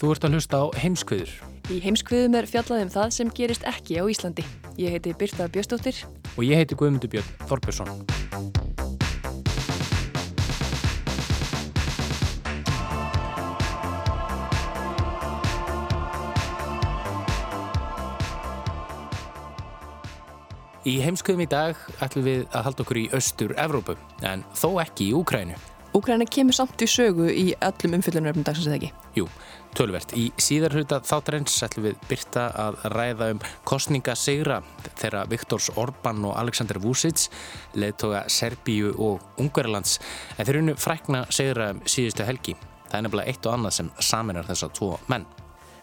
Þú ert að hlusta á heimskviður Í heimskviðum er fjallað um það sem gerist ekki á Íslandi. Ég heiti Birta Bjöstóttir. og ég heiti Guðmundur Björn Þorbjörnsson. Í heimskviðum í dag ætlum við að halda okkur í austur-Evrópu, en þó ekki í Úkrænu. Úkræna kemur samt í sögu í öllum umfyllunaröfnum dagsins eða ekki. Jú, tölvert. Í síðar hluta þáttarins ætlum við byrta að ræða um kostningasegra þeirra Viktors Orbán og Alexander Vucic, leðtoga Serbíu og Ungverðarlands, en þeir unnu frækna segra um síðustu helgi. Það er nefnilega eitt og annað sem saminar þessa tvo menn.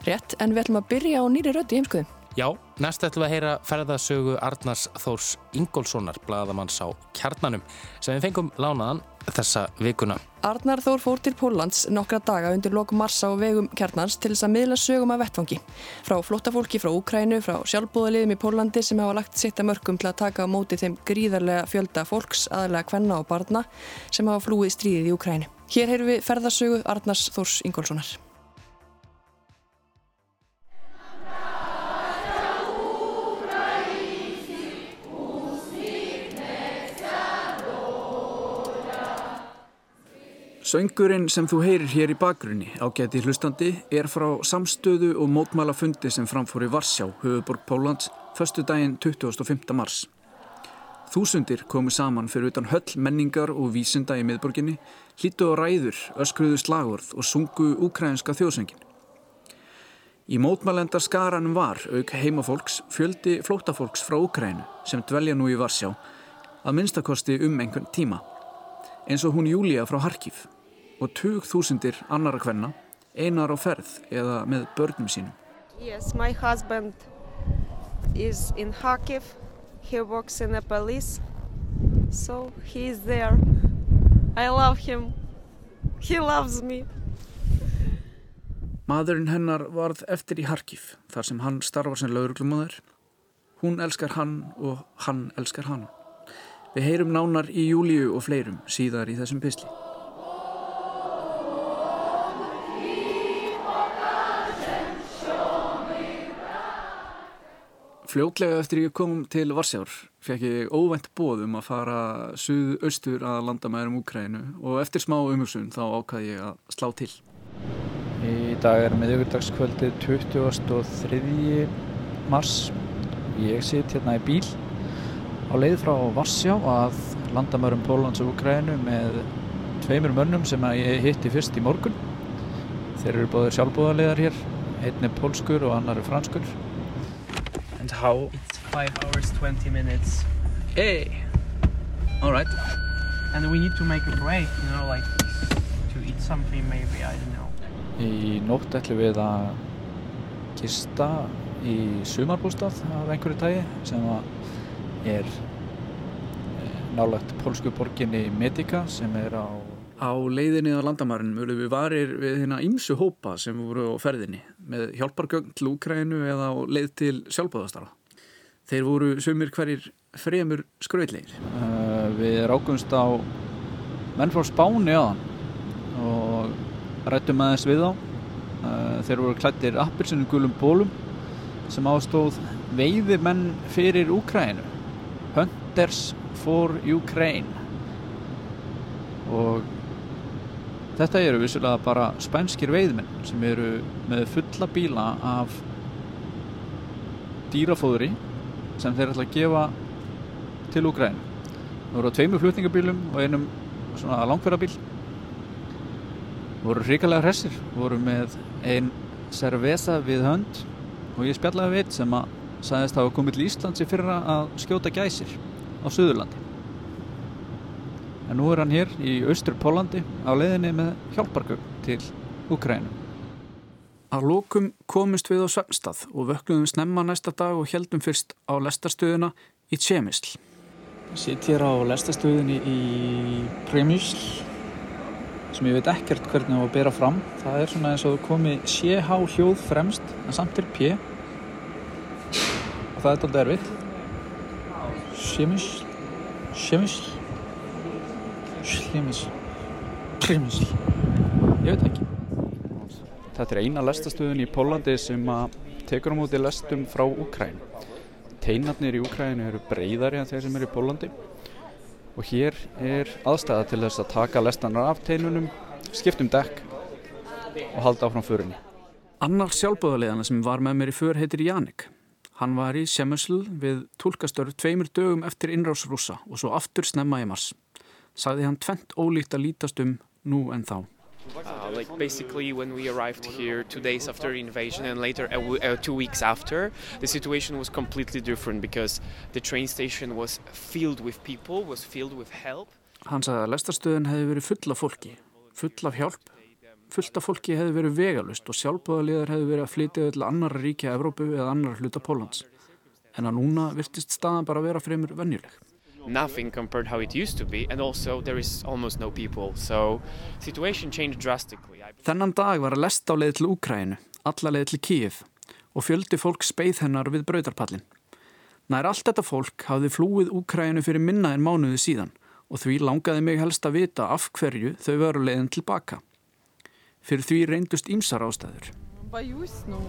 Rétt, en við ætlum að byrja á nýri rödd í heimskviðum. Já, næst ætlum við að heyra ferðasögu Arnars Þórs Ingólfssonar, bladamanns á kjarnanum, sem við fengum lánaðan þessa vikuna. Arnar Þór fór til Póllands nokkra daga undir lok marsa á vegum kjarnans til þess að miðla sögum af vettfangi. Frá flóttafólki frá Úkrænu, frá sjálfbúðaliðum í Póllandi sem hafa lagt sitt að mörgum til að taka á móti þeim gríðarlega fjölda fólks, aðalega kvenna og barna sem hafa flúið stríðið í Úkrænu. Hér heyrum við ferðasögu Arnars Þórs Ingólfssonar. Söngurinn sem þú heyrir hér í bakgrunni ágæti hlustandi er frá samstöðu og mótmæla fundi sem framfór í Varsjá, höfuborg Pólans, förstu daginn 25. mars. Þúsundir komu saman fyrir utan höll menningar og vísinda í miðborginni, hlítu á ræður, öskruðu slagorð og sungu úkrænska þjóðsöngin. Í mótmælenda skaranum var, auk heimafólks, fjöldi flótafólks frá Úkrænu sem dvelja nú í Varsjá, að minnstakosti um einhvern tíma, eins og hún Júlia frá Harkif og tug þúsundir annara kvenna, einar á ferð eða með börnum sínum. Yes, my husband is in Kharkiv. He works in the police. So he is there. I love him. He loves me. Maðurinn hennar varð eftir í Harkif þar sem hann starfar sem lauruglumöður. Hún elskar hann og hann elskar hana. Við heyrum nánar í Júliu og fleirum síðar í þessum pisli. Fljótlega eftir ég kom til Varsjár fekk ég óvænt bóð um að fara suð-austur að landamæðurum Úkrænu og eftir smá umhugsun þá ákvaði ég að slá til. Í dag er miðugardagskvöldi 23. mars. Ég sitt hérna í bíl á leið frá Varsjá að landamærum Pólans og Ukrænu með tveimur mönnum sem ég hitti fyrst í morgun. Þeir eru bóðir sjálfbúðarlegar hér, einn er pólskur og annar er franskur. How? It's 5 hours 20 minutes. Hey! Alright. And we need to make a break, you know, like to eat something maybe, I don't know. Í nótt ætlum við að gista í sumarbústað af einhverju tægi sem að er nálagt pólsku borginni Medica sem er á Á leiðinni á landamærin mjölu við varir við hérna ímsu hópa sem voru á ferðinni með hjálpargögn til Úkrænu eða á leið til sjálfbóðastara. Þeir voru sumir hverjir fremur skrautlegir. Uh, við rákumst á menn frá Spáni aðan og rættum aðeins við þá. Uh, þeir voru klættir appilsinu gulum bólum sem ástóð veiði menn fyrir Úkrænu. Hunters for Ukraine. Og þetta eru vissulega bara spænskir veiðmenn sem eru með fulla bíla af dýrafóðri sem þeir ætla að gefa til Úgræn. Það voru á tveimur flutningabílum og einum svona langferðabíl. Voru hrikalega hressir, voru með ein cerveza við hönd og ég spjallaði við sem að sagðist hafa komið til Íslands í fyrra að skjóta gæsir á Suðurlandi. En nú er hann hér í austur Pólandi á leiðinni með hjálpargögn til Ukrænu. Að lókum komist við á Svernstað og vökluðum snemma næsta dag og heldum fyrst á lestarstöðuna í Tjemisl. Sitt hér á lestarstöðunni í Premisl sem ég veit ekkert hvernig það var að bera fram. Það er svona eins og komið CH hljóð fremst en samt er P og það er alltaf erfitt. Tjemisl, Tjemisl, Tjemisl, Premisl, ég veit ekki. Þetta er eina lestastöðun í Pólandi sem að tekur á móti lestum frá Ukræn. Teinarnir í Ukrænu eru breyðari en þeir sem eru í Pólandi og hér er aðstæða til þess að taka lestanar af teinunum, skiptum dekk og halda áfram förinni. Annar sjálfbóðarleðana sem var með mér í för heitir Jannik. Hann var í Semösl við tólkastörf tveimur dögum eftir innrásrúsa og svo aftur snemma í mars. Sagði hann tvent ólíkt að lítast um nú en þá. Uh, like basically when we arrived here two days after the invasion and later uh, uh, two weeks after the situation was completely different because the train station was filled with people was filled with help. Hann sagði að lestarstöðin hefði verið full af fólki full af hjálp. Fullt af fólki hefði verið vegalust og sjálfbúðaliðar hefði verið að flytja til annar ríkja Evrópu eða annar hluta Pólans en að núna virtist staðan bara vera fremur vennjuleg nothing compared how it used to be and also there is almost no people. So situation changed drastically Þennan dag var að lesta á leið til Úkrænu alla leið til Kíif og fjöldi fólk speið hennar við brautarpallin Nær allt þetta fólk hafði flúið Úkrænu fyrir minna en mánuði síðan og því langaði mig helst að vita af hverju þau varu leiðin tilbaka Fyrir því reyndust ímsar ástæður. Bajús nú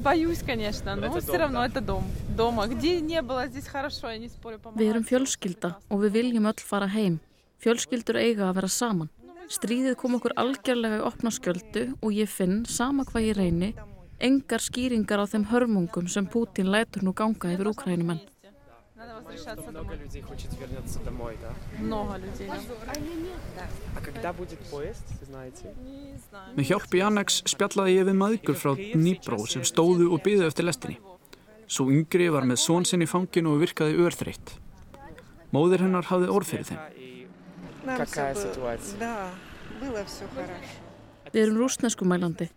Боюсь, конечно, но все равно это дом. Дома. Где не было, здесь хорошо, я не спорю. Við erum fjölskylda og við viljum öll fara heim. Fjölskyldur eiga að vera saman. Stríðið kom okkur algjörlega í opna skjöldu og ég finn, sama hvað ég reyni, engar skýringar á þeim hörmungum sem Putin lætur nú ganga yfir úkrænumenn. Много людей хочет вернуться домой, да? Много людей. А когда будет поезд, знаете? Með hjálp í Annex spjallaði ég við maðgur frá Nýbró sem stóðu og byðu eftir lestinni. Svo yngri var með són sinn í fanginu og virkaði örþreitt. Móðir hennar hafði orð fyrir þeim. Какая ситуация? Við erum rúsneskumælandi.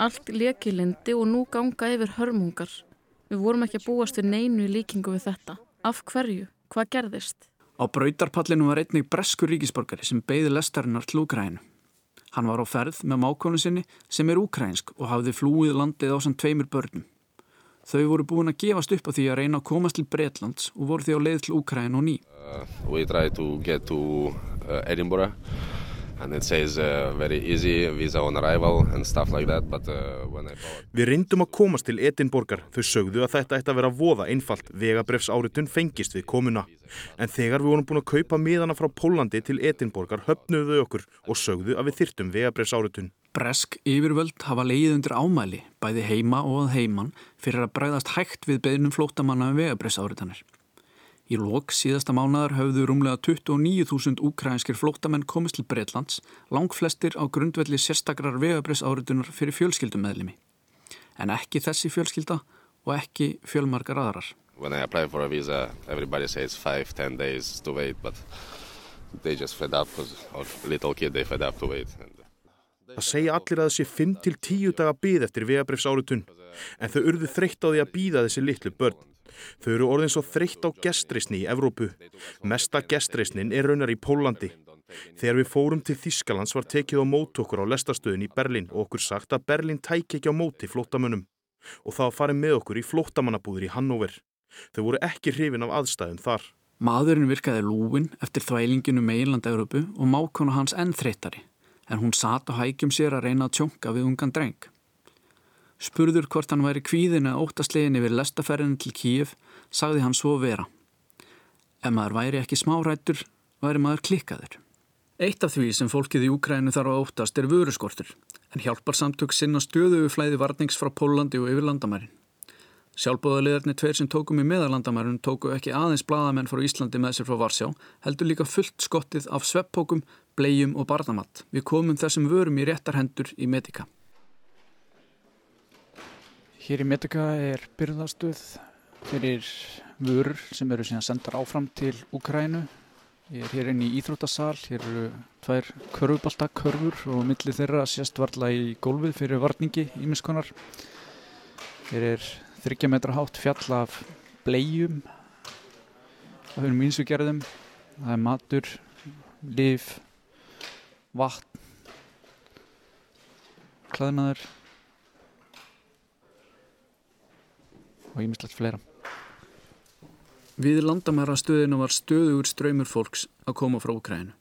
Allt lekilindi og nú ganga yfir hörmungar. Við vorum ekki að búast við neinu í líkingu við þetta. Af hverju? Hvað gerðist? Á brautarpallinu var einnig breskur ríkisborgari sem beigði lestarinnar til Úkrænu. Hann var á ferð með mákonu sinni sem er úkrænsk og hafði flúið landið á sem tveimur börnum. Þau voru búin að gefast upp á því að reyna að komast til Breitlands og voru því á leið til Úkrænu og ný. Uh, uh, Edinburgh and it says uh, very easy visa on arrival and stuff like that but when I bought Við reyndum að komast til Edinborgar. Þau sögðu að þetta ætti að vera voða einfalt vegabrefs áritun fengist við komuna. En þegar við vorum búin að kaupa miðana frá Pólandi til Edinborgar höfnuðu þau okkur og sögðu að við þyrtum vegabrefs áritun. Bresk yfirvöld hafa leið undir ámæli, bæði heima og að heiman, fyrir að bræðast hægt við beðnum flótamanna um vegabrefs áritanir. Í lok síðasta mánadar höfðu rúmlega 29.000 úkrænskir flóttamenn komist til Breitlands, lang flestir á grundvelli sérstakrar vegabrefsárutunar fyrir fjölskyldumæðlimi. En ekki þessi fjölskylda og ekki fjölmarkar aðrar. when I apply for a visa everybody says 5-10 days to wait but they just fed up because little kid they fed up to wait and Það segja allir að þessi 5-10 daga býð eftir vegabrefs áritun en þau urðu þreytt á því að býða þessi litlu börn. Þau eru orðin svo þreytt á gestreysni í Evrópu. Mesta gestreysnin er raunar í Pólandi. Þegar við fórum til Þískalands var tekið á mót okkur á lestastöðin í Berlin og okkur sagt að Berlin tæki ekki á móti flótamönnum. Og það farið með okkur í flótamannabúður í Hannover. Þau voru ekki hrifin af aðstæðum þar. Maðurinn virkaði lúin eftir þvælinginu meilanda Európu og mákona hans enn þreyttari, en hún sat á hækjum sér að reyna að tjónka við ungan dreng. Spurður hvort hann væri kvíðin að óttaslegin yfir lestaferðin til Kíf, sagði hann svo vera. Ef maður væri ekki smárættur, væri maður klikkaður. Eitt af því sem fólkið í Úkrænu þarf að óttast er vöruskortur, en hjálpar samtök sinna stöðu flæði varnings frá Pólandi og yfir landamærin. Sjálfbóðaliðarnir tveir sem tókum í meðalandamærun tóku ekki aðeins bladamenn frá Íslandi með sér frá Varsjá, heldur líka fullt skottið af sveppókum, blegjum og barnamatt. Við komum þessum vörum í réttar hendur í Medika. Hér í Medika er byrðastuð fyrir vörur sem eru síðan sendar áfram til Ukrænu. Ég er hér inn í Íþrótasal, hér eru tvær körfubaltakörfur og millir þeirra sést varla í gólfið fyrir varningi ímiskonar. Hér er þryggja metra hátt fjall af blegjum af hennum ínsvíkjærðum það er matur, liv vatn klæðnaður og ímislegt fleira Við landamæra stöðinu var stöðugur ströymur fólks að koma frá Ukrænu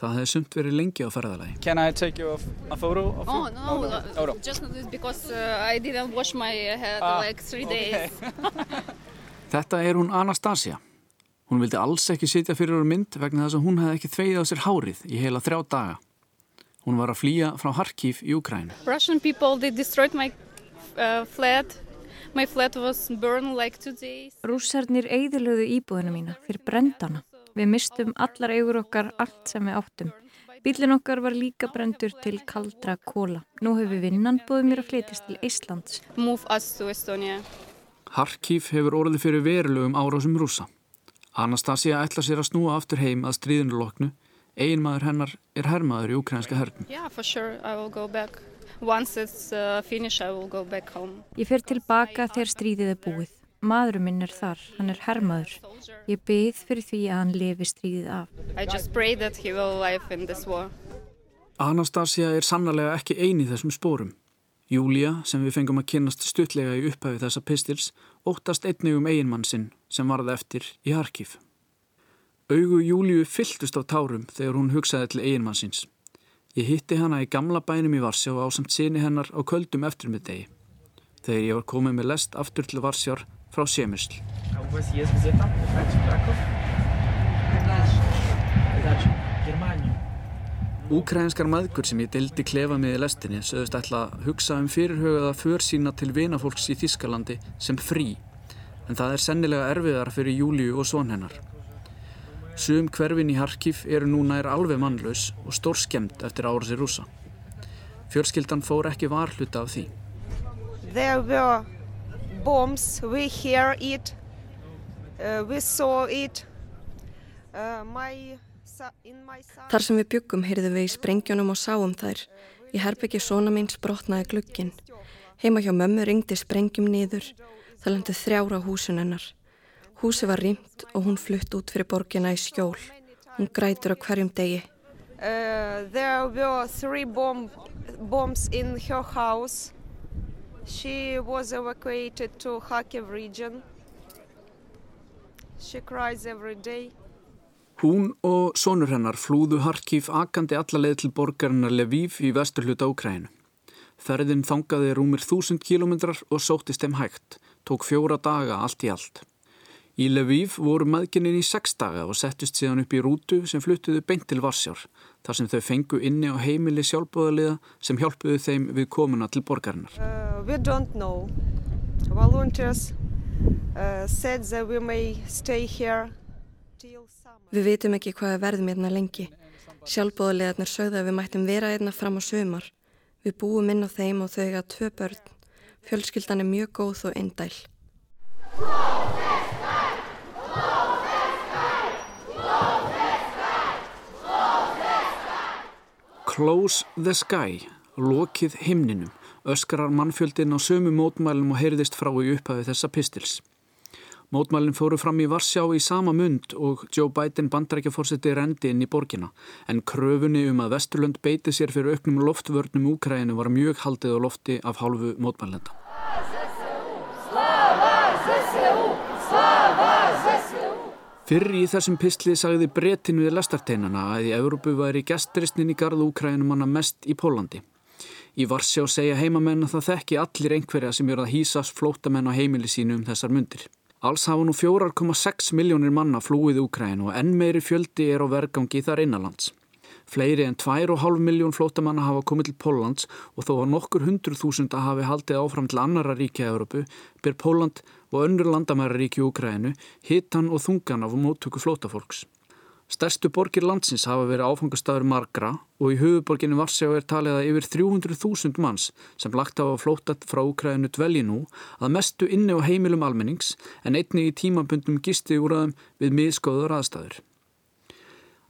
Það hefði sumt verið lengi á ferðalagi. Can I take you a photo of you? Oh, no, no, oh, no. just because uh, I didn't wash my head ah, like three days. Okay. Þetta er hún Anastasia. Hún vildi alls ekki sitja fyrir á mynd vegna þess að hún hefði ekki þveið á sér hárið í heila þrjá daga. Hún var að flýja frá Harkiv í Ukrænu. Russian people, they destroyed my uh, flat. My flat was burned like two days. Rússarnir eigðilöðu íbúðina mína fyrir brendana. Við mistum allar eigur okkar allt sem við áttum. Bílin okkar var líka brendur til kaldra kóla. Nú hefur vinnan búið mér að flytist til Íslands. Harkív hefur orðið fyrir verulegum árásum rúsa. Anastasia ætla sér að snúa aftur heim að stríðunuloknu. Einmaður hennar er herrmaður í ukrænska hernum. Yeah, sure. Finished, Ég fer tilbaka þegar stríðið er búið. Maðurum minn er þar, hann er herrmaður. Ég byggð fyrir því að hann lifi stríðið af. Anastasia er sannlega ekki eini þessum spórum. Júlia, sem við fengum að kynast stuttlega í upphæfi þessa pistils, óttast einnig um eiginmann sinn sem varði eftir í Harkív. Augu Júliu fylltust á tárum þegar hún hugsaði til eiginmann síns. Ég hitti hana í gamla bænum í Varsjá á samt síni hennar á köldum eftirmiðdegi. Þegar ég var komið með lest aftur til Varsjár frá Semysl. Úkrænskar maðgur sem ég dildi klefa með í lestinni sögðust ætla að hugsa um fyrirhauðaða för sína til vinafólks í Þískalandi sem frí en það er sennilega erfiðar fyrir Júliu og són hennar. Sum hverfin í Harkív eru núna er alveg mannlaus og stór skemmt eftir árasi rúsa. Fjörskildan fór ekki varhluta af því. There were bombs. We hear it. Uh, we saw it. Uh, my, Þar sem við byggum heyrðum við í sprengjónum og sáum þær. Í herbyggja svona mín sprotnaði glukkin. Heima hjá mömmu ringdi sprengjum niður. Það lendi þrjára húsun hennar. Húsi var rýmt og hún flutt út fyrir borgina í skjól. Hún grætur á hverjum degi. Uh, there were three bomb, bombs in her house. She was evacuated to Kharkiv region. She cries every day. Hún og sonur hennar flúðu Harkív akandi allaleið til borgarinnar Lviv í vesturhluta Úkrænu. Ferðin þangaði rúmir þúsund kilómetrar og sóttist þeim hægt, tók fjóra daga allt í allt. Í Lviv voru maðginnin í sex daga og settust síðan upp í rútu sem fluttuðu beint til Varsjár, þar sem þau fengu inni á heimili sjálfbóðaliða sem hjálpuðu þeim við komuna til borgarinnar. Uh, we don't know. Volunteers uh, said that we may stay here till summer. Við veitum ekki hvað er verðum hérna lengi. Sjálfbóðaliðarnir sögðu að við mættum vera hérna fram á sömar. Við búum inn á þeim og þau eiga tvö börn. Fjölskyldan er mjög góð og eindæl. Close the sky, lokið himninum, öskrar mannfjöldin á sömu mótmælum og heyrðist frá í upphafi þessa pistils. Mótmælinn fóru fram í Varsjá í sama mund og Joe Biden bandrækjaforsetti rendi inn í borgina en kröfunni um að Vesturlund beiti sér fyrir auknum loftvörnum úkræðinu var mjög haldið á lofti af hálfu mótmælenda. Fyrr í þessum pistli sagði brettin við lestarteinana að í Európu væri gesturistnin í gardu Úkrænum manna mest í Pólandi. Í Varsjá segja heimamenn að það þekki allir einhverja sem eru að hýsast flótamenn á heimili sínu um þessar mundir. Alls hafa nú 4,6 miljónir manna flúið Úkræn og enn meiri fjöldi er á vergangi þar innanlands. Fleiri en 2,5 miljón flótamanna hafa komið til Póllands og þó að nokkur hundru þúsunda hafi haldið áfram til annara ríkja Európu ber Pólland og önnur landamæra ríki Úkrænu hitan og þungan af móttöku flótafólks. Stærstu borgir landsins hafa verið áfangastæður margra og í höfuborginni Varsjá er talið að yfir 300.000 manns sem lagt hafa flótat frá Úkrænu dvelji nú að mestu inni á heimilum almennings en einni í tímabundum gisti úrraðum við miðskóður aðstæður.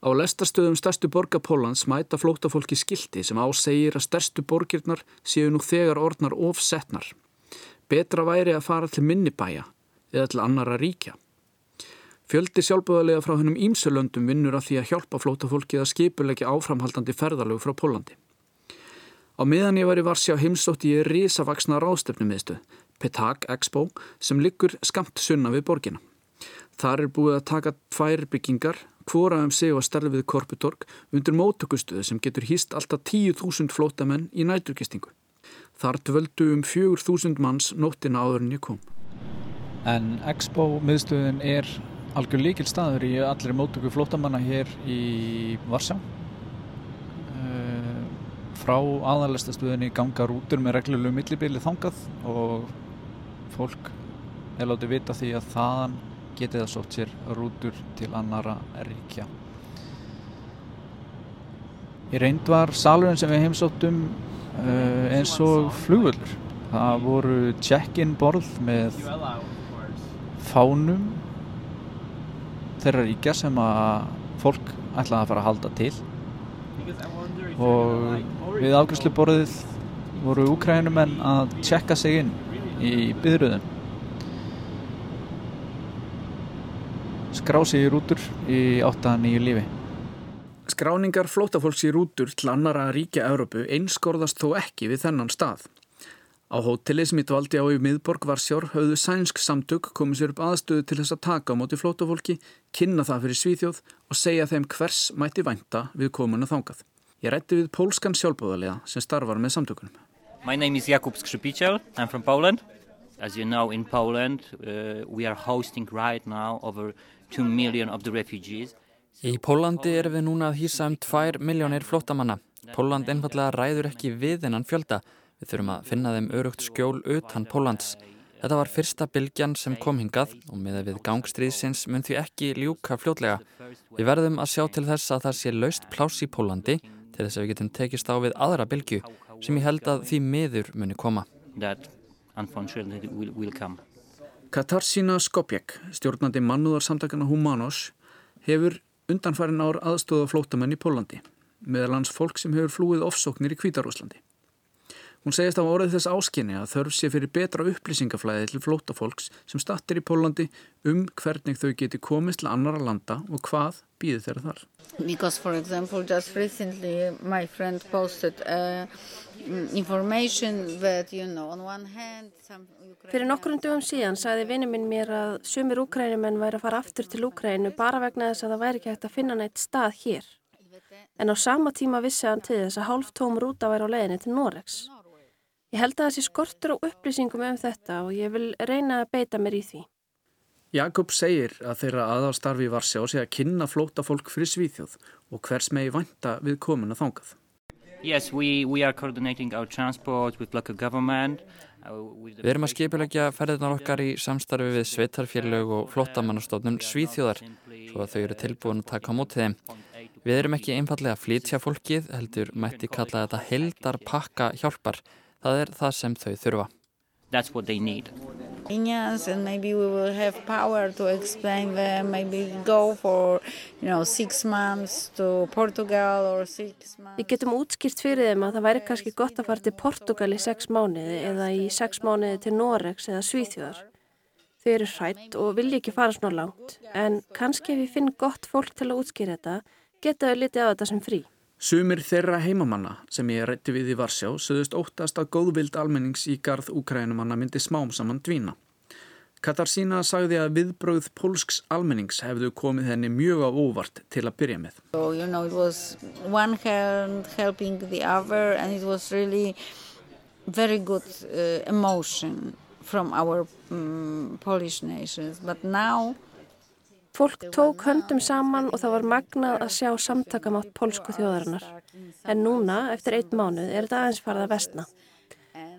Á lestarstöðum stærstu borga Pólans mæta flótafólki skildi sem ásegir að stærstu borgirnar séu nú þegar orðnar ofsetnar. Betra væri að fara til minnibæja eða til annara ríkja. Fjöldi sjálfbúðarlega frá hennum ímsölöndum vinnur að því að hjálpa flótafólki að skipulegja áframhaldandi ferðalög frá Pólandi. Á miðan ég var í Varsjá heimsótti ég risavaksna rástefnumiðstu, Petag Expo, sem liggur skamt sunna við borgina. Þar er búið að taka tvær byggingar, hvora um sig og stærði við Korputorg undir mótökustuðu sem getur hýst alltaf 10.000 flótamenn í næturkistingu. Þar dvöldu um 4.000 manns nóttina áður en ég kom. En Expo miðstöðin er algjör líkil staður í allir mótöku flótamanna hér í Varsjá. Uh, frá aðalæstastuðinni ganga rútur með reglulegu millibili þangað og fólk er látið vita því að þaðan getið það sótt sér rútur til annara ríkja. Í reynd var salurinn sem við heimsóttum eins og flugvöldur. Það voru check-in borð með fánum þeirra ríkja sem að fólk ætlaði að fara að halda til. Og við afgjörslu borðið voru úkrænumenn að tjekka sig inn í byðröðun skrá sig í rútur í 8-9 lífi Skráningar flótafólks í rútur til annara ríkja Európu einskorðast þó ekki við þennan stað Á hóteli sem ég dvaldi á í miðborg Varsjár höfðu sænsk samtök komið sér upp aðstöðu til þess að taka á móti flótafólki, kynna það fyrir svíþjóð og segja þeim hvers mætti vænta við komuna þángað. Ég rætti við pólskan sjálfbóðarlega sem starfar með samtökunum. My name is Jakub Skrzypiciel, I'm from Poland. As you know in Poland uh, we are hosting right now over 2 million of the refugees. Í Pólandi erum við núna að hýsa um 2 miljónir flótamanna. Póland einfallega ræður ekki við þennan fjölda. Við þurfum að finna þeim örugt skjól utan Pólans. Þetta var fyrsta bylgjan sem kom hingað og með við gangstríðsins mun því ekki ljúka fljótlega. Við verðum að sjá til þess að það sé laust pláss í Pólandi til þess að við getum tekist á við aðra bylgju sem ég held að því miður muni koma. Katarsina Skopjek, stjórnandi mannúðarsamtakana Humanos, hefur undanfærin ár aðstóða flótamenn í Pólandi, meðal hans fólk sem hefur flúið ofsóknir í Kvítarúslandi. Hún segist á orðið þess áskinni að þörf sé fyrir betra upplýsingaflæði til flótafólks sem stattir í Pólandi um hvernig þau geti komist til annara landa og hvað býður þeirra þar. Because for example just recently my friend posted uh, information that you know on one hand some Fyrir nokkurinn dögum síðan sagði vinni minn mér að sumir úkrænumenn væri að fara aftur til Úkrænu bara vegna þess að það væri ekki hægt að finna nætt stað hér. En á sama tíma vissi hann til þess að hálf tóm rúta væri á leiðinni til Noregs. Ég held að þessi skortur og upplýsingum um þetta og ég vil reyna að beita mér í því. Jakob segir að þeirra aðalstarfi var sjá sig að kynna flóta fólk fyrir svíþjóð og hvers megi vanta við komuna þángað. Yes, we, we our. Uh, við erum að skipilegja ferðinar okkar í samstarfi við sveitarfélög og flottamannastofnum svíþjóðar svo að þau eru tilbúin að taka á mótið þeim. Við erum ekki einfallega að flytja fólkið, heldur mætti kalla þetta heldar pakka hjálpar Það er það sem þau þurfa. That's what they need. And maybe we will have power to explain them, maybe go for, you know, six months to Portugal or six months. Við getum útskýrt fyrir þeim að það væri kannski gott að fara til Portugal í sex mánuði eða í sex mánuði til Noregs eða Svíþjóðar. Þau eru hrætt og vilja ekki fara svona langt, en kannski ef við finnum gott fólk til að útskýra þetta, geta þau litið á þetta sem frí. Sumir þeirra heimamanna sem ég rætti við í Varsjá söðust óttast að góðvild almennings í garð úkrænumanna myndi smám saman dvína. Katarsína sagði að viðbröð pólsks almennings hefðu komið henni mjög á óvart til að byrja með. So, you know, really good uh, from our um, Polish nations. But now Fólk tók höndum saman og það var magnað að sjá samtakamátt pólsku þjóðarinnar. En núna, eftir einn mánuð, er þetta aðeins farið að vestna.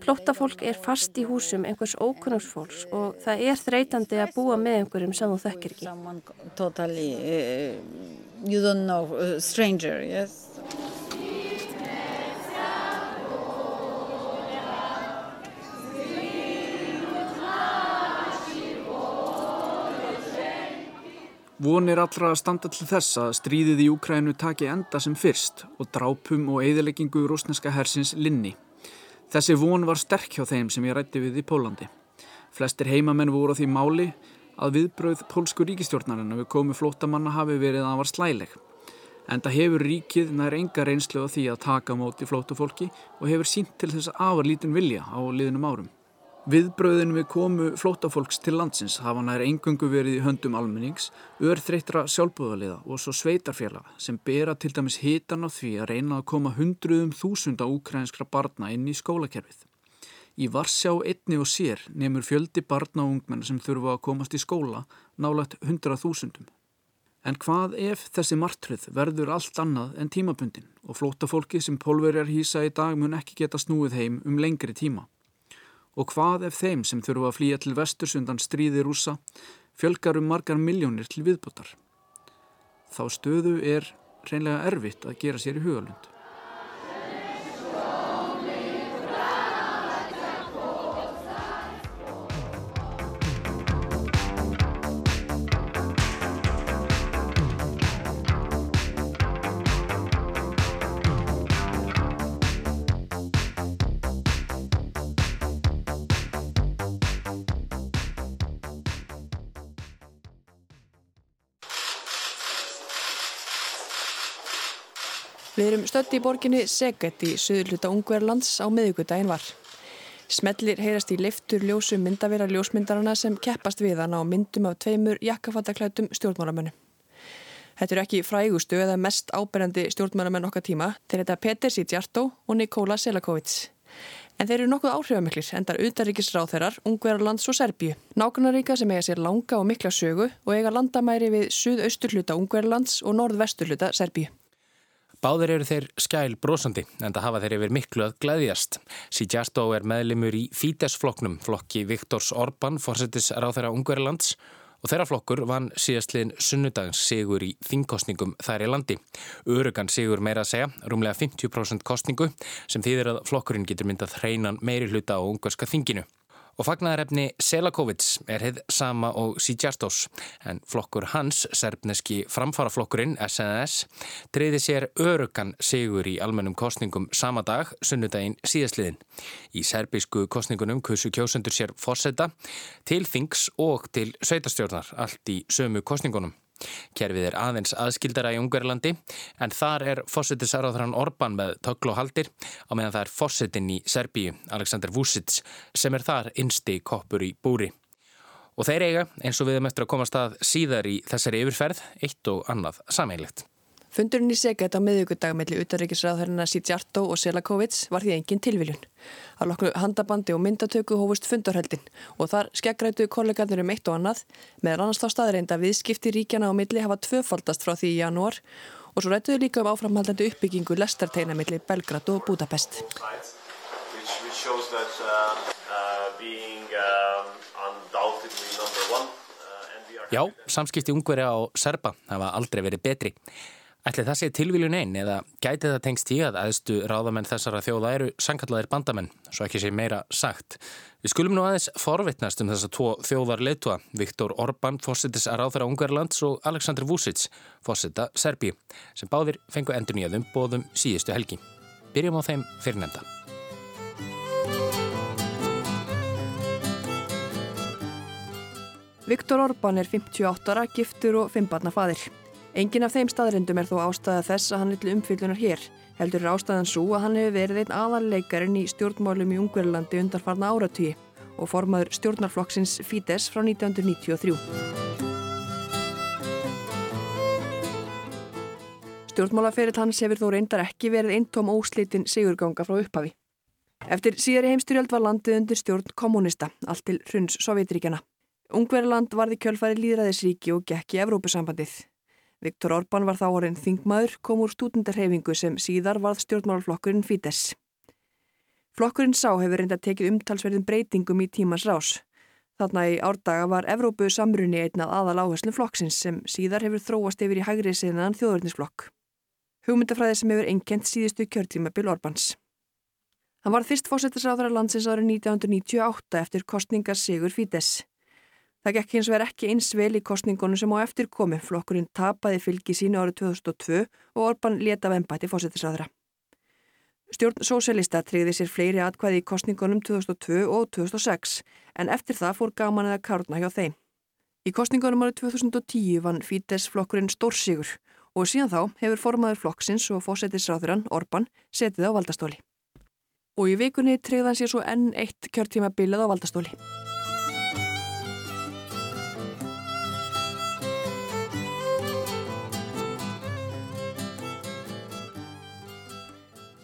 Flóttafólk er fast í húsum einhvers ókunnarsfólks og það er þreytandi að búa með einhverjum sem þú þekkir ekki. Vonir allra að standa til þess að stríðið í Úkrænu taki enda sem fyrst og drápum og eigðileggingu rúsneska hersins linni. Þessi von var sterk hjá þeim sem ég rætti við í Pólandi. Flestir heimamenn voru á því máli að viðbröð pólsku ríkistjórnarinn við komu flótamanna hafi verið að hann var slæleg. Enda hefur ríkið nær enga reynslu á því að taka móti flótufólki og hefur sínt til þess afarlítinn vilja á liðnum árum. Viðbröðin við komu flótafólks til landsins hafa nær engungu verið í höndum almennings, örþreytra sjálfbúðaliða og svo sveitarfélaga sem bera til dæmis hitan á því að reyna að koma hundruðum þúsunda úkrænskra barna inn í skólakerfið. Í Varsjá einni og sér nefnur fjöldi barna og ungmenn sem þurfa að komast í skóla nálagt hundrað þúsundum. En hvað ef þessi martröð verður allt annað en tímabundin og flótafólki sem pólverjar hýsa í dag mun ekki geta snúið heim um lengri tíma? Og hvað ef þeim sem þurfa að flýja til vestursundan stríði rúsa fjölgar um margar miljónir til viðbútar? Þá stöðu er reynlega erfitt að gera sér í hugalund. Stöndi í borginni Seget í söðurluta Ungverðlands á meðugudaginn var. Smellir heyrast í leiftur ljósu myndavera ljósmyndarana sem keppast við hann á myndum af tveimur jakkafattaklætum stjórnmálamönnum. Þetta eru ekki frægustu eða mest áberandi stjórnmálamenn okkar tíma til þetta Peter Sitjartó og Nikola Selakovic. En þeir eru nokkuð áhrifamiklir endar utaríkisráþeirar, Ungverðarlands og Serbíu. Nákunaríka sem eiga sér langa og mikla sögu og eiga landamæri við suðausturluta Ungverðarlands og norðvesturluta Serbíu. Báðir eru þeir skæl brosandi en það hafa þeir yfir miklu að glæðjast. Sijastó er meðlimur í Fídes-flokknum, flokki Viktors Orban, fórsetis ráþæra Ungverðarlands og þeirra flokkur vann síðastliðin sunnudagins sigur í þingkostningum þær í landi. Örugan sigur meira að segja, rúmlega 50% kostningu sem þýðir að flokkurinn getur myndað hreinan meiri hluta á ungarska þinginu. Og fagnaðarefni Selakovic er heið sama og Sijastos en flokkur hans, serbneski framfaraflokkurinn SNS, treyði sér örugan sigur í almennum kostningum sama dag, sunnudaginn síðasliðin. Í serbísku kostningunum kusu kjósendur sér fórseta til þings og til sveitastjórnar allt í sömu kostningunum. Kerfið er aðeins aðskildara í Ungverðlandi en þar er fósettisaráðran Orban með töklu og haldir á meðan það er fósettin í Serbíu, Aleksandr Vucic, sem er þar innsti koppur í búri. Og þeir eiga, eins og við erum eftir að koma stað síðar í þessari yfirferð, eitt og annað sameiglegt. Fundurinn í Seget á miðugudag melli utaríkisráðherrina Sitjartó og Selakovic var því engin tilviljun. Að loknu handabandi og myndatöku hófust fundarhöldin og þar skeggrætu kollegarnir um eitt og annað meðan annars þá staðreinda viðskipti ríkjana á milli hafa tvöfaldast frá því í janúar og svo rættuðu líka um áframhaldandi uppbyggingu lestarteina milli Belgrad og Budapest. Já, samskipti ungveri á Serba hafa aldrei verið betri. Ætli það sé tilvíljun einn eða gæti það tengst í að aðstu ráðamenn þessara þjóða eru sankallaðir bandamenn, svo ekki sé meira sagt. Við skulum nú aðeins forvittnast um þessa tvo þjóðar leitua, Viktor Orbán, fórsetis að ráðfæra Ungarlands og Aleksandr Vucic, fórseta Serbíu, sem báðir fengu endur nýjaðum bóðum síðustu helgi. Byrjum á þeim fyrirnemda. Viktor Orbán er 58 ára, giftur og fimmbarnafaðir. Engin af þeim staðrindum er þó ástæða þess að hann vilja umfyllunar hér. Heldur er ástæðan svo að hann hefur verið einn aðalleikarinn í stjórnmálum í Ungverðlandi undarfarna áratvíi og formaður stjórnarflokksins Fidesz frá 1993. Stjórnmálaferill hans hefur þó reyndar ekki verið eintóm óslitin sigurganga frá upphafi. Eftir síðari heimstyrjöld var landið undir stjórn kommunista, allt til hruns Sovjetríkjana. Ungverðarland varði kjölfæri líðræðisríki og gekk í Evrópusambandið. Viktor Orbán var þá orðin þingmaður, kom úr stúdendarhefingu sem síðar varð stjórnmálaflokkurinn Fídes. Flokkurinn sá hefur reynda tekið umtalsverðin breytingum í tímans rás. Þarna í árdaga var Evrópu samrunni einnað aðal áherslu flokksins sem síðar hefur þróast yfir í hægri sinnaðan þjóðurnisflokk. Hugmyndafræði sem hefur einkent síðustu kjörtíma Bill Orbáns. Hann var fyrst fósettisráðara landsins árið 1998 eftir kostningar Sigur Fídes. Það gekk hins vegar ekki eins vel í kostningunum sem á eftir komi. Flokkurinn tapaði fylgi sínu árið 2002 og Orbán leta vembætti fósettisráðara. Stjórn Sósialista treyði sér fleiri atkvæði í kostningunum 2002 og 2006 en eftir það fór gaman eða kárna hjá þeim. Í kostningunum árið 2010 vann Fídes flokkurinn stórsigur og síðan þá hefur formaður flokksins og fósettisráðurann Orbán setið á valdastóli. Og í vikunni treyðan sér svo enn eitt kjörtíma bilið á valdastóli.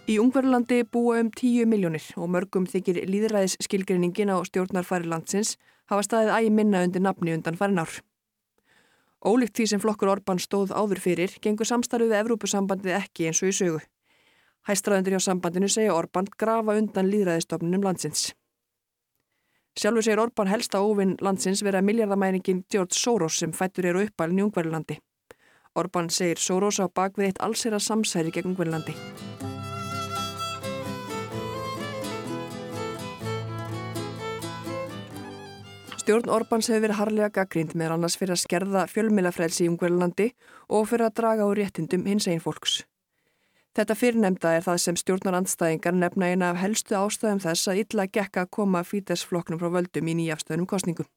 Í Ungverðurlandi búa um 10 miljónir og mörgum þykir líðræðis skilgreiningin á stjórnarfæri landsins hafa staðið ægi minna undir nafni undan farin ár. Ólíkt því sem flokkur Orbán stóð áður fyrir gengur samstarfið við Evrópusambandið ekki eins og í sögu. Hæstraðundur hjá sambandinu segja Orbán grafa undan líðræðistofnunum landsins. Sjálfur segir Orbán helsta óvinn landsins vera miljardamæningin George Soros sem fættur eru uppalinn í Ungverðurlandi. Orbán segir Soros á bakvið eitt allsera samsæri gegn Ungverðurlandi. Stjórn Orbáns hefur verið harlega gaggrind með annars fyrir að skerða fjölmilafrelsi í Ungverðlandi og fyrir að draga úr réttindum hins einn fólks. Þetta fyrirnemda er það sem stjórnar andstæðingar nefna eina af helstu ástæðum þess að illa gekka að koma Fídes-flokknum frá völdum í nýjafstöðunum kostningum.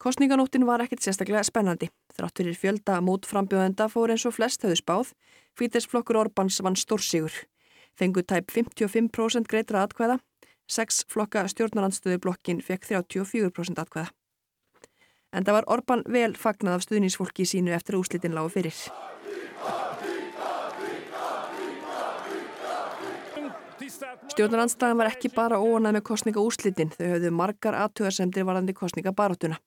Kostninganóttin var ekkert sérstaklega spennandi. Þrátt fyrir fjölda mót frambjóðenda fór eins og flest höfðu spáð. Fídes-flokkur Orbáns vann stórsígur. Fengu tæp 55% greitra atkvæða Sex flokka stjórnarandstöðublokkin fekk 34% atkvæða. En það var Orban vel fagnað af stuðnísfólki sínu eftir úslitin lágu fyrir. Stjórnarandstæðan var ekki bara óanað með kostninga úslitin, þau höfðu margar aðtöðarsemdir varandi kostninga baróttuna.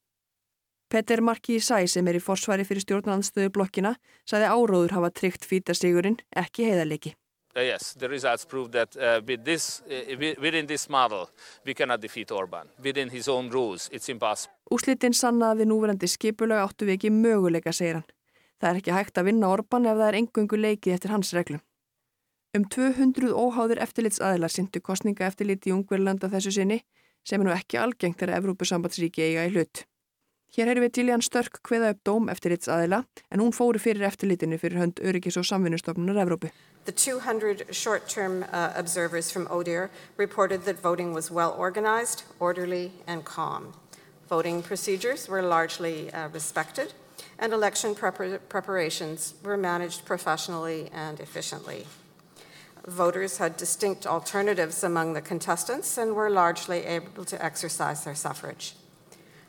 Petter Marki Sæ sem er í forsvari fyrir stjórnarandstöðublokkina sagði áróður hafa tryggt fýtasigurinn, ekki heiðarleiki. Uh, yes, the results prove that uh, with this, uh, within this model we cannot defeat Orban. Within his own rules, it's impossible. Úslitin sanna að við núverandi skipulega áttu við ekki möguleika, segir hann. Það er ekki hægt að vinna Orban ef það er engungu leikið eftir hans reglum. Um 200 óháðir eftirlitsaðilar syndu kostninga eftirlit í Ungverðlanda þessu sinni sem er nú ekki algengt þegar Evrópusambandsríki eiga í hlut. Hér heyrðum við Gillian Störk hveða upp dóm eftirlitsaðila en hún fóru fyrir eftirlitinu fyrir hönd öryggis og samvinnustofnunar Evrópu. The 200 short-term uh, observers from ODIHR reported that voting was well organized, orderly and calm. Voting procedures were largely uh, respected and election prepar preparations were managed professionally and efficiently. Voters had distinct alternatives among the contestants and were largely able to exercise their suffrage.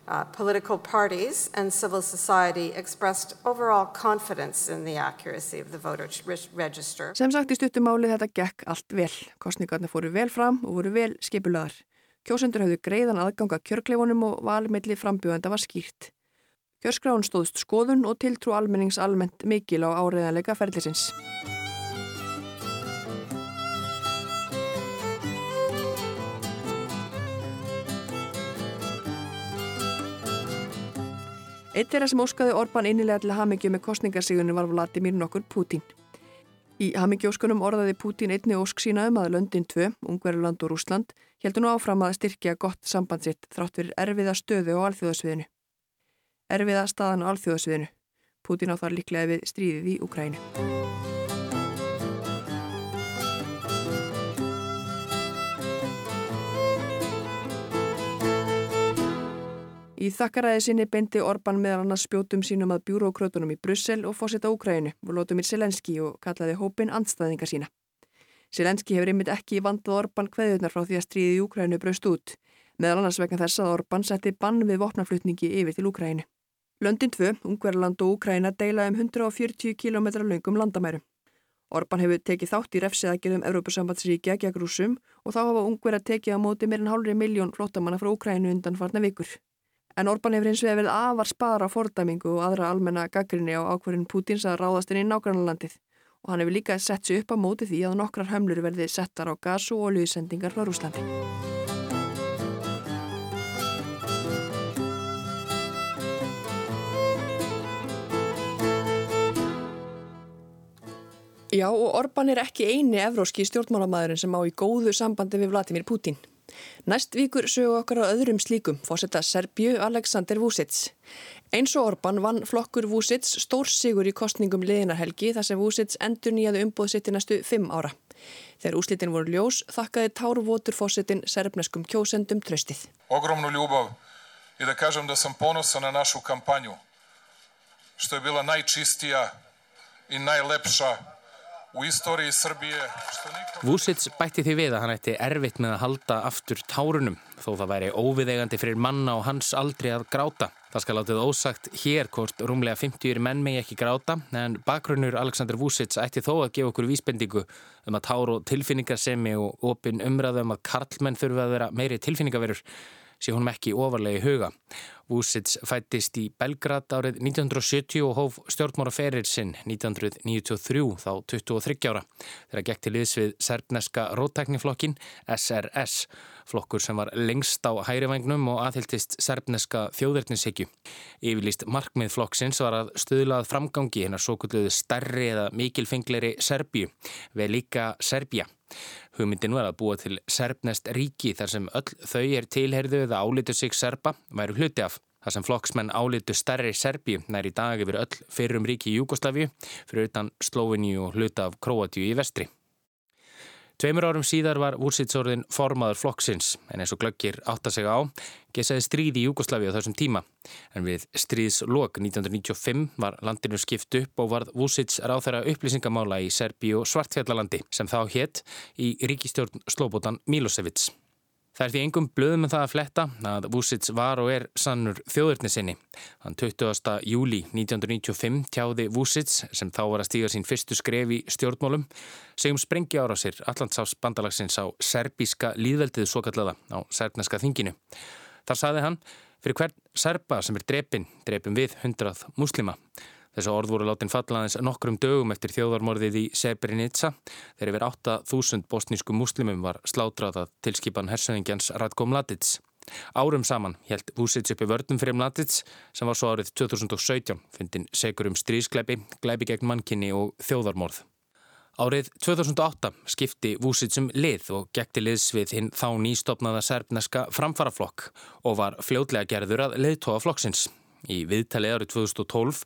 Uh, political parties and civil society expressed overall confidence in the accuracy of the voter register. Sem sagt í stuttumáli þetta gekk allt vel. Kostningarnir fóru vel fram og voru vel skipulaðar. Kjósendur hafðu greiðan aðganga kjörkleifunum og valmiðli frambjöðanda var skýrt. Kjörskráin stóðst skoðun og tiltrú almennings almennt mikil á áriðanleika ferðlisins. Eitt þeirra sem óskaði Orbán innilega til hamingju með kostningarsígunum var Vladimir nokkur Putin. Í hamingjóskunum orðaði Putin einni ósk sína um að Löndin 2, Ungverðurland og Rúsland heldur nú áfram að styrkja gott sambandsitt þrátt fyrir erfiða stöðu á alþjóðasviðinu. Erfiða staðan á alþjóðasviðinu. Putin á þar líklega við stríðið í Ukrænu. Í þakkaræði sinni beindi Orban meðal annars spjótum sínum að bjúrókrötunum í Brussel og fósita Úkrænu og Lótumir Selenski og kallaði hópin andstæðinga sína. Selenski hefur einmitt ekki vandað Orban hveðunar frá því að stríði í Úkrænu braust út, meðal annars vegna þess að Orban setti bann við vopnaflutningi yfir til Úkrænu. Löndin 2, Ungverland og Úkræna deila um 140 km langum landamærum. Orban hefur tekið þátt í refsiðagjörðum Evrópusambandsríkja gegn rúsum og þá hafa Ungverja tekið á móti meirinn hálfri miljón flottamanna frá Úkrænu undan farna vikur. En Orban hefur hins vegar verið afar spara fordæmingu og aðra almenna gaggrinni á ákverðin Pútins að ráðast inn í nágrannlandið og hann hefur líka sett sér upp á móti því að nokkrar hömlur verði settar á gas og oljuðsendingar frá Rúslandi. Já og Orban er ekki eini evróski stjórnmálamæðurinn sem á í góðu sambandi við Vladimir Putin. Næst vikur sögu okkar á öðrum slíkum fórsetta Serbju Aleksandr Vucic. Eins og Orban vann flokkur Vucic stór sigur í kostningum liðinarhelgi þar sem Vucic endur nýjaðu umbóðsitt í næstu fimm ára. Þegar úslitin voru ljós þakkaði tárvotur fórsetin serbneskum kjósendum tröstið. Ogromnu ljubav i da kažem da sam ponosan na našu kampanju što je bila najčistija i najlepša Vucic bætti því við að hann ætti erfitt með að halda aftur tárunum þó það væri óviðegandi fyrir manna og hans aldrei að gráta. Það skal látið ósagt hér hvort rúmlega 50 menn megi ekki gráta en bakgrunnur Aleksandr Vucic ætti þó að gefa okkur vísbendingu um að tár og tilfinningarsemi og opin umræðum að karlmenn þurfa að vera meiri tilfinningaverur sé honum ekki ofarlega í huga. Vucic fættist í Belgrad árið 1970 og hóf stjórnmára ferir sinn 1993 þá 23 ára þegar gekk til liðs við serbneska róttekniflokkin SRS, flokkur sem var lengst á hærivægnum og aðhildist serbneska þjóðverðnishyggju. Yfirlýst markmið flokksins var að stuðlað framgangi hennar svo kulluðu stærri eða mikilfengleri Serbíu, veð líka Serbia. Hugmyndin var að búa til serbnest ríki þar sem öll þau er tilherðu eða álitu sig serba væru hluti af. Þar sem flokksmenn álitu stærri Serbi nær í dag yfir öll fyrrum ríki í Júgoslavi fyrir utan Slóviníu og hluta af Kroatíu í vestri. Tveimur árum síðar var Vursitsorðin formaður flokksins en eins og glöggir átta sig á gesaði stríð í Júgoslavi á þessum tíma. En við stríðslokk 1995 var landinu skipt upp og varð Vursits ráþæra upplýsingamála í Serbi og Svartfjallalandi sem þá hétt í ríkistjórn Slobodan Milosevic. Það er því engum blöðum með það að fletta að Vucic var og er sannur þjóðurnisinni. Þann 20. júli 1995 tjáði Vucic, sem þá var að stíga sín fyrstu skref í stjórnmálum, segjum sprengi ára sér Allandsás bandalagsins á serbíska líðveldið svo kallaða á serbneska þinginu. Þar saði hann, fyrir hvern serba sem er drepin, drepin við hundrað muslima. Þessu orð voru látin fallaðins nokkrum dögum eftir þjóðarmorðið í Srebrenica þegar yfir 8.000 bosnísku muslimum var slátrað að tilskipan hersöðingjans Radko Mladic. Árum saman held Vucic uppi vörnum fyrir Mladic sem var svo árið 2017 fundin segur um stríðskleipi, gleipi gegn mannkinni og þjóðarmorð. Árið 2008 skipti Vucic um lið og gekti liðs við hinn þá nýstopnaða serbneska framfaraflokk og var fljóðlega gerður að liðtóa flokksins. Í viðtali árið 2012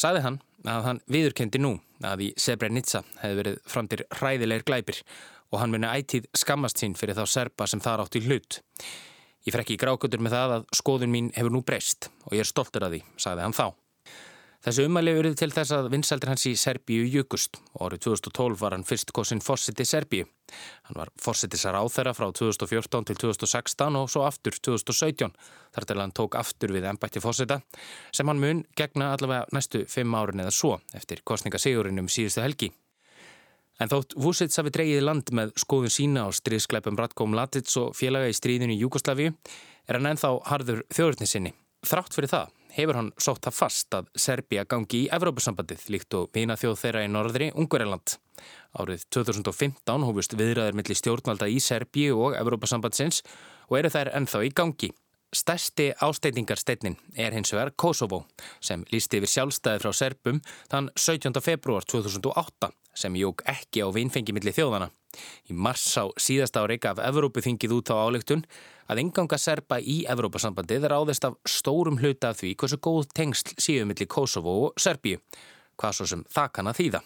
Saði hann að hann viðurkendi nú að í Srebrenica hefði verið framtir hræðilegir glæpir og hann muni ætið skammast sín fyrir þá serpa sem þar átt í hlut. Ég frekki í grákutur með það að skoðun mín hefur nú breyst og ég er stoltur að því, saði hann þá. Þessu umæli verið til þess að vinsaldir hans í Serbíu júkust og árið 2012 var hann fyrst kosin fórsiti Serbíu. Hann var fórsitisar áþæra frá 2014 til 2016 og svo aftur 2017 þar til hann tók aftur við ennbætti fórsita sem hann mun gegna allavega næstu fimm árin eða svo eftir kostningasigurinn um síðustu helgi. En þótt Vucic hafi dreyið land með skoðun sína á stríðskleipum Ratko Mladic og félaga í stríðinu í Júkoslavi er hann ennþá harður þjóðurnisinni. Þrátt fyrir það hefur hann sótt það fast að Serbia gangi í Evrópusambandið líkt og vina þjóð þeirra í norðri Ungverjaland. Árið 2015 hófust viðræðir millir stjórnvalda í Serbíu og Evrópusambandsins og eru þær ennþá í gangi. Stærsti ásteytingarsteinin er hins vegar Kosovo sem lísti yfir sjálfstæði frá Serbum þann 17. februar 2008 sem jók ekki á vinfengi millir þjóðana. Í mars á síðasta ári gaf Evrópuþingið út á álegtun að enganga serpa í Evrópasambandið ráðist af stórum hluta af því hversu góð tengsl síðu millir Kosovo og Serbíu, hvað svo sem það kann að þýða.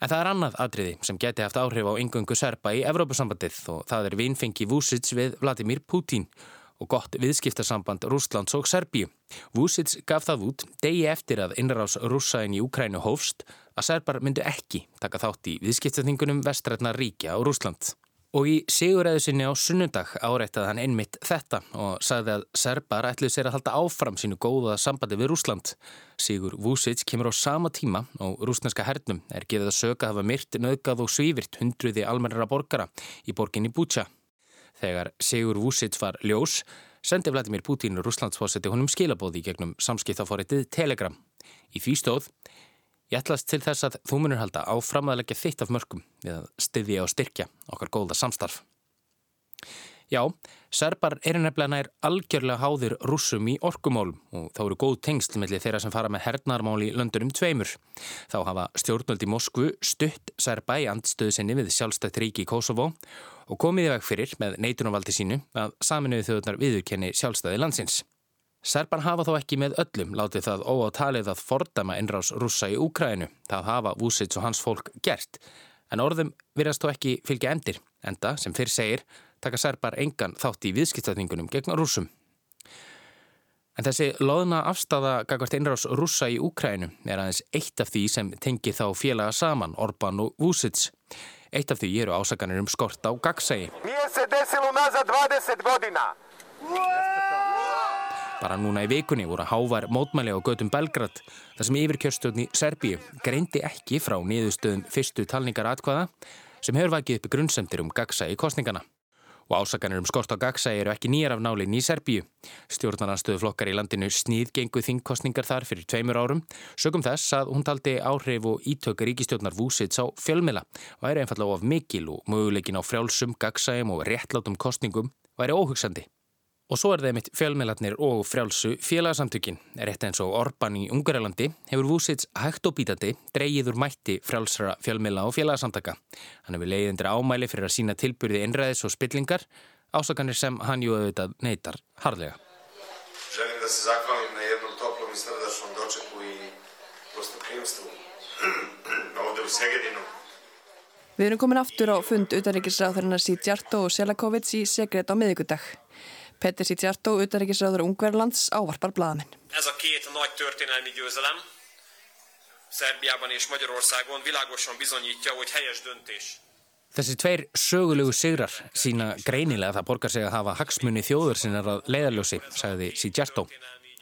En það er annað atriði sem geti haft áhrif á engungu serpa í Evrópasambandið og það er vinfengi Vucic við Vladimir Putin og gott viðskiptarsamband Rúslands og Serbíu. Vucic gaf það út degi eftir að innrás rússaðin í Ukrænu hófst að serbar myndu ekki taka þátt í viðskiptaþingunum vestrætna ríkja á Rúsland. Og í siguræðu sinni á sunnundag áreittaði hann einmitt þetta og sagði að serbar ætluð sér að halda áfram sínu góða sambandi við Rúsland. Sigur Vucic kemur á sama tíma og rúsneska hernum er gefið að söka hafa myrt, nöðgað og svívirt hundruði almennara borgara í borginni Búcha. Þegar Sigur Vucic var ljós, sendi Vladimir Putin Rúslandsfósetti honum skilabóði gegnum samskiptaforritið Telegram. Í því stóð, ég ætlast til þess að þú munur halda áframaðalegja þitt af mörgum við að styðja og styrkja okkar góða samstarf. Já, serbar eru nefnilega nær algjörlega háðir rúsum í orkumólum og þá eru góð tengsl mellir þeirra sem fara með hernarmál í löndunum tveimur. Þá hafa stjórnöldi Moskvu stutt serba í andstöðu sinni við sjálfstætt ríki í Kosovo og komið í veg fyrir með neitunumvaldi sínu að saminuðu þjóðunar viðurkenni sjálfstæði landsins. Serban hafa þó ekki með öllum látið það óátalið að fordama innrás rúsa í Úkrænu. Það hafa Vúsits og hans fólk gert. En orðum virðast þó ekki fylgja endir, enda sem fyrr segir taka serbar engan þátt í viðskiptatningunum gegn rúsum. En þessi loðna afstafa gagvart einrás rúsa í Úkrænu er aðeins eitt af því sem tengir þá félaga saman, Orbán og Vucic. Eitt af því eru ásaganir um skort á gagsægi. Bara núna í vikunni voru hávar mótmæli á gödum Belgrad þar sem yfirkjörstjórn í Serbíu greindi ekki frá niðurstöðum fyrstu talningar atkvaða sem hefur vakið upp grunnsendir um gagsægi kostningana. Og ásakanir um skort á gagsægi eru ekki nýjar af nálinn í Serbíu. Stjórnarnarstöðuflokkar í landinu sníðgengu þingkostningar þar fyrir tveimur árum, sögum þess að hún taldi áhrif og ítök ríkistjórnar Vúsits á fjölmila, væri einfallega of mikil og möguleikin á frjálsum, gagsægjum og réttlátum kostningum væri óhugsandi. Og svo er þeim eitt fjölmiðlarnir og frjálsu félagsamtökin. Rétt eins og Orban í Ungarlandi hefur Vúsits hægt og bítandi dreyið úr mætti frjálsra fjölmiðla og félagsamtaka. Hann hefur leiðindir ámæli fyrir að sína tilbyrði innræðis og spillingar, ásakanir sem hann jú auðvitað neytar harðlega. Želim da se zahvalim na jednom toplom i srdačnom dočeku i gostoprimstvu ovde u Segedinu. Við erum komin aftur á fund utaríkisráðurinnar Sítjarto og Selakovic í Segred á miðugudag. Petter Sítjartó, utaríkisráður Ungverðlands, ávarpar blaðamenn. Ez a két nagy történelmi győzelem Szerbiában és Magyarországon világosan bizonyítja, hogy helyes döntés. Þessi tveir sögulegu sigrar sína greinilega að það borgar sig að hafa hagsmunni þjóður sinnar að leiðarljósi, sagði Sítjartó.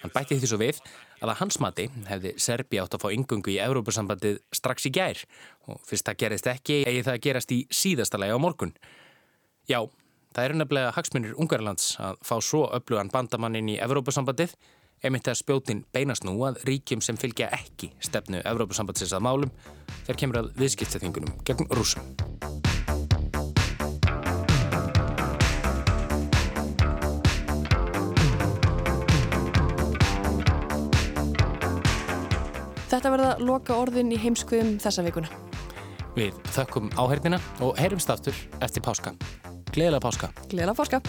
Hann bætti því svo við að að hans mati hefði Serbi átt að fá yngungu í Európa-sambandið strax í gær og fyrst það gerist ekki eigi það að gerast í síðasta lagi á morgun. Já, Það eru nefnilega hagsmunir Ungarlands að fá svo öflugan bandamannin í Evrópusambandið emitt að spjótin beinast nú að ríkjum sem fylgja ekki stefnu Evrópusambandsins að málum þegar kemur að viðskiptaþingunum gegn rúsum. Þetta verða loka orðin í heimskuðum þessa vikuna. Við þökkum áherdina og heyrumst aftur eftir páska. Gleila páska. Gleila páska.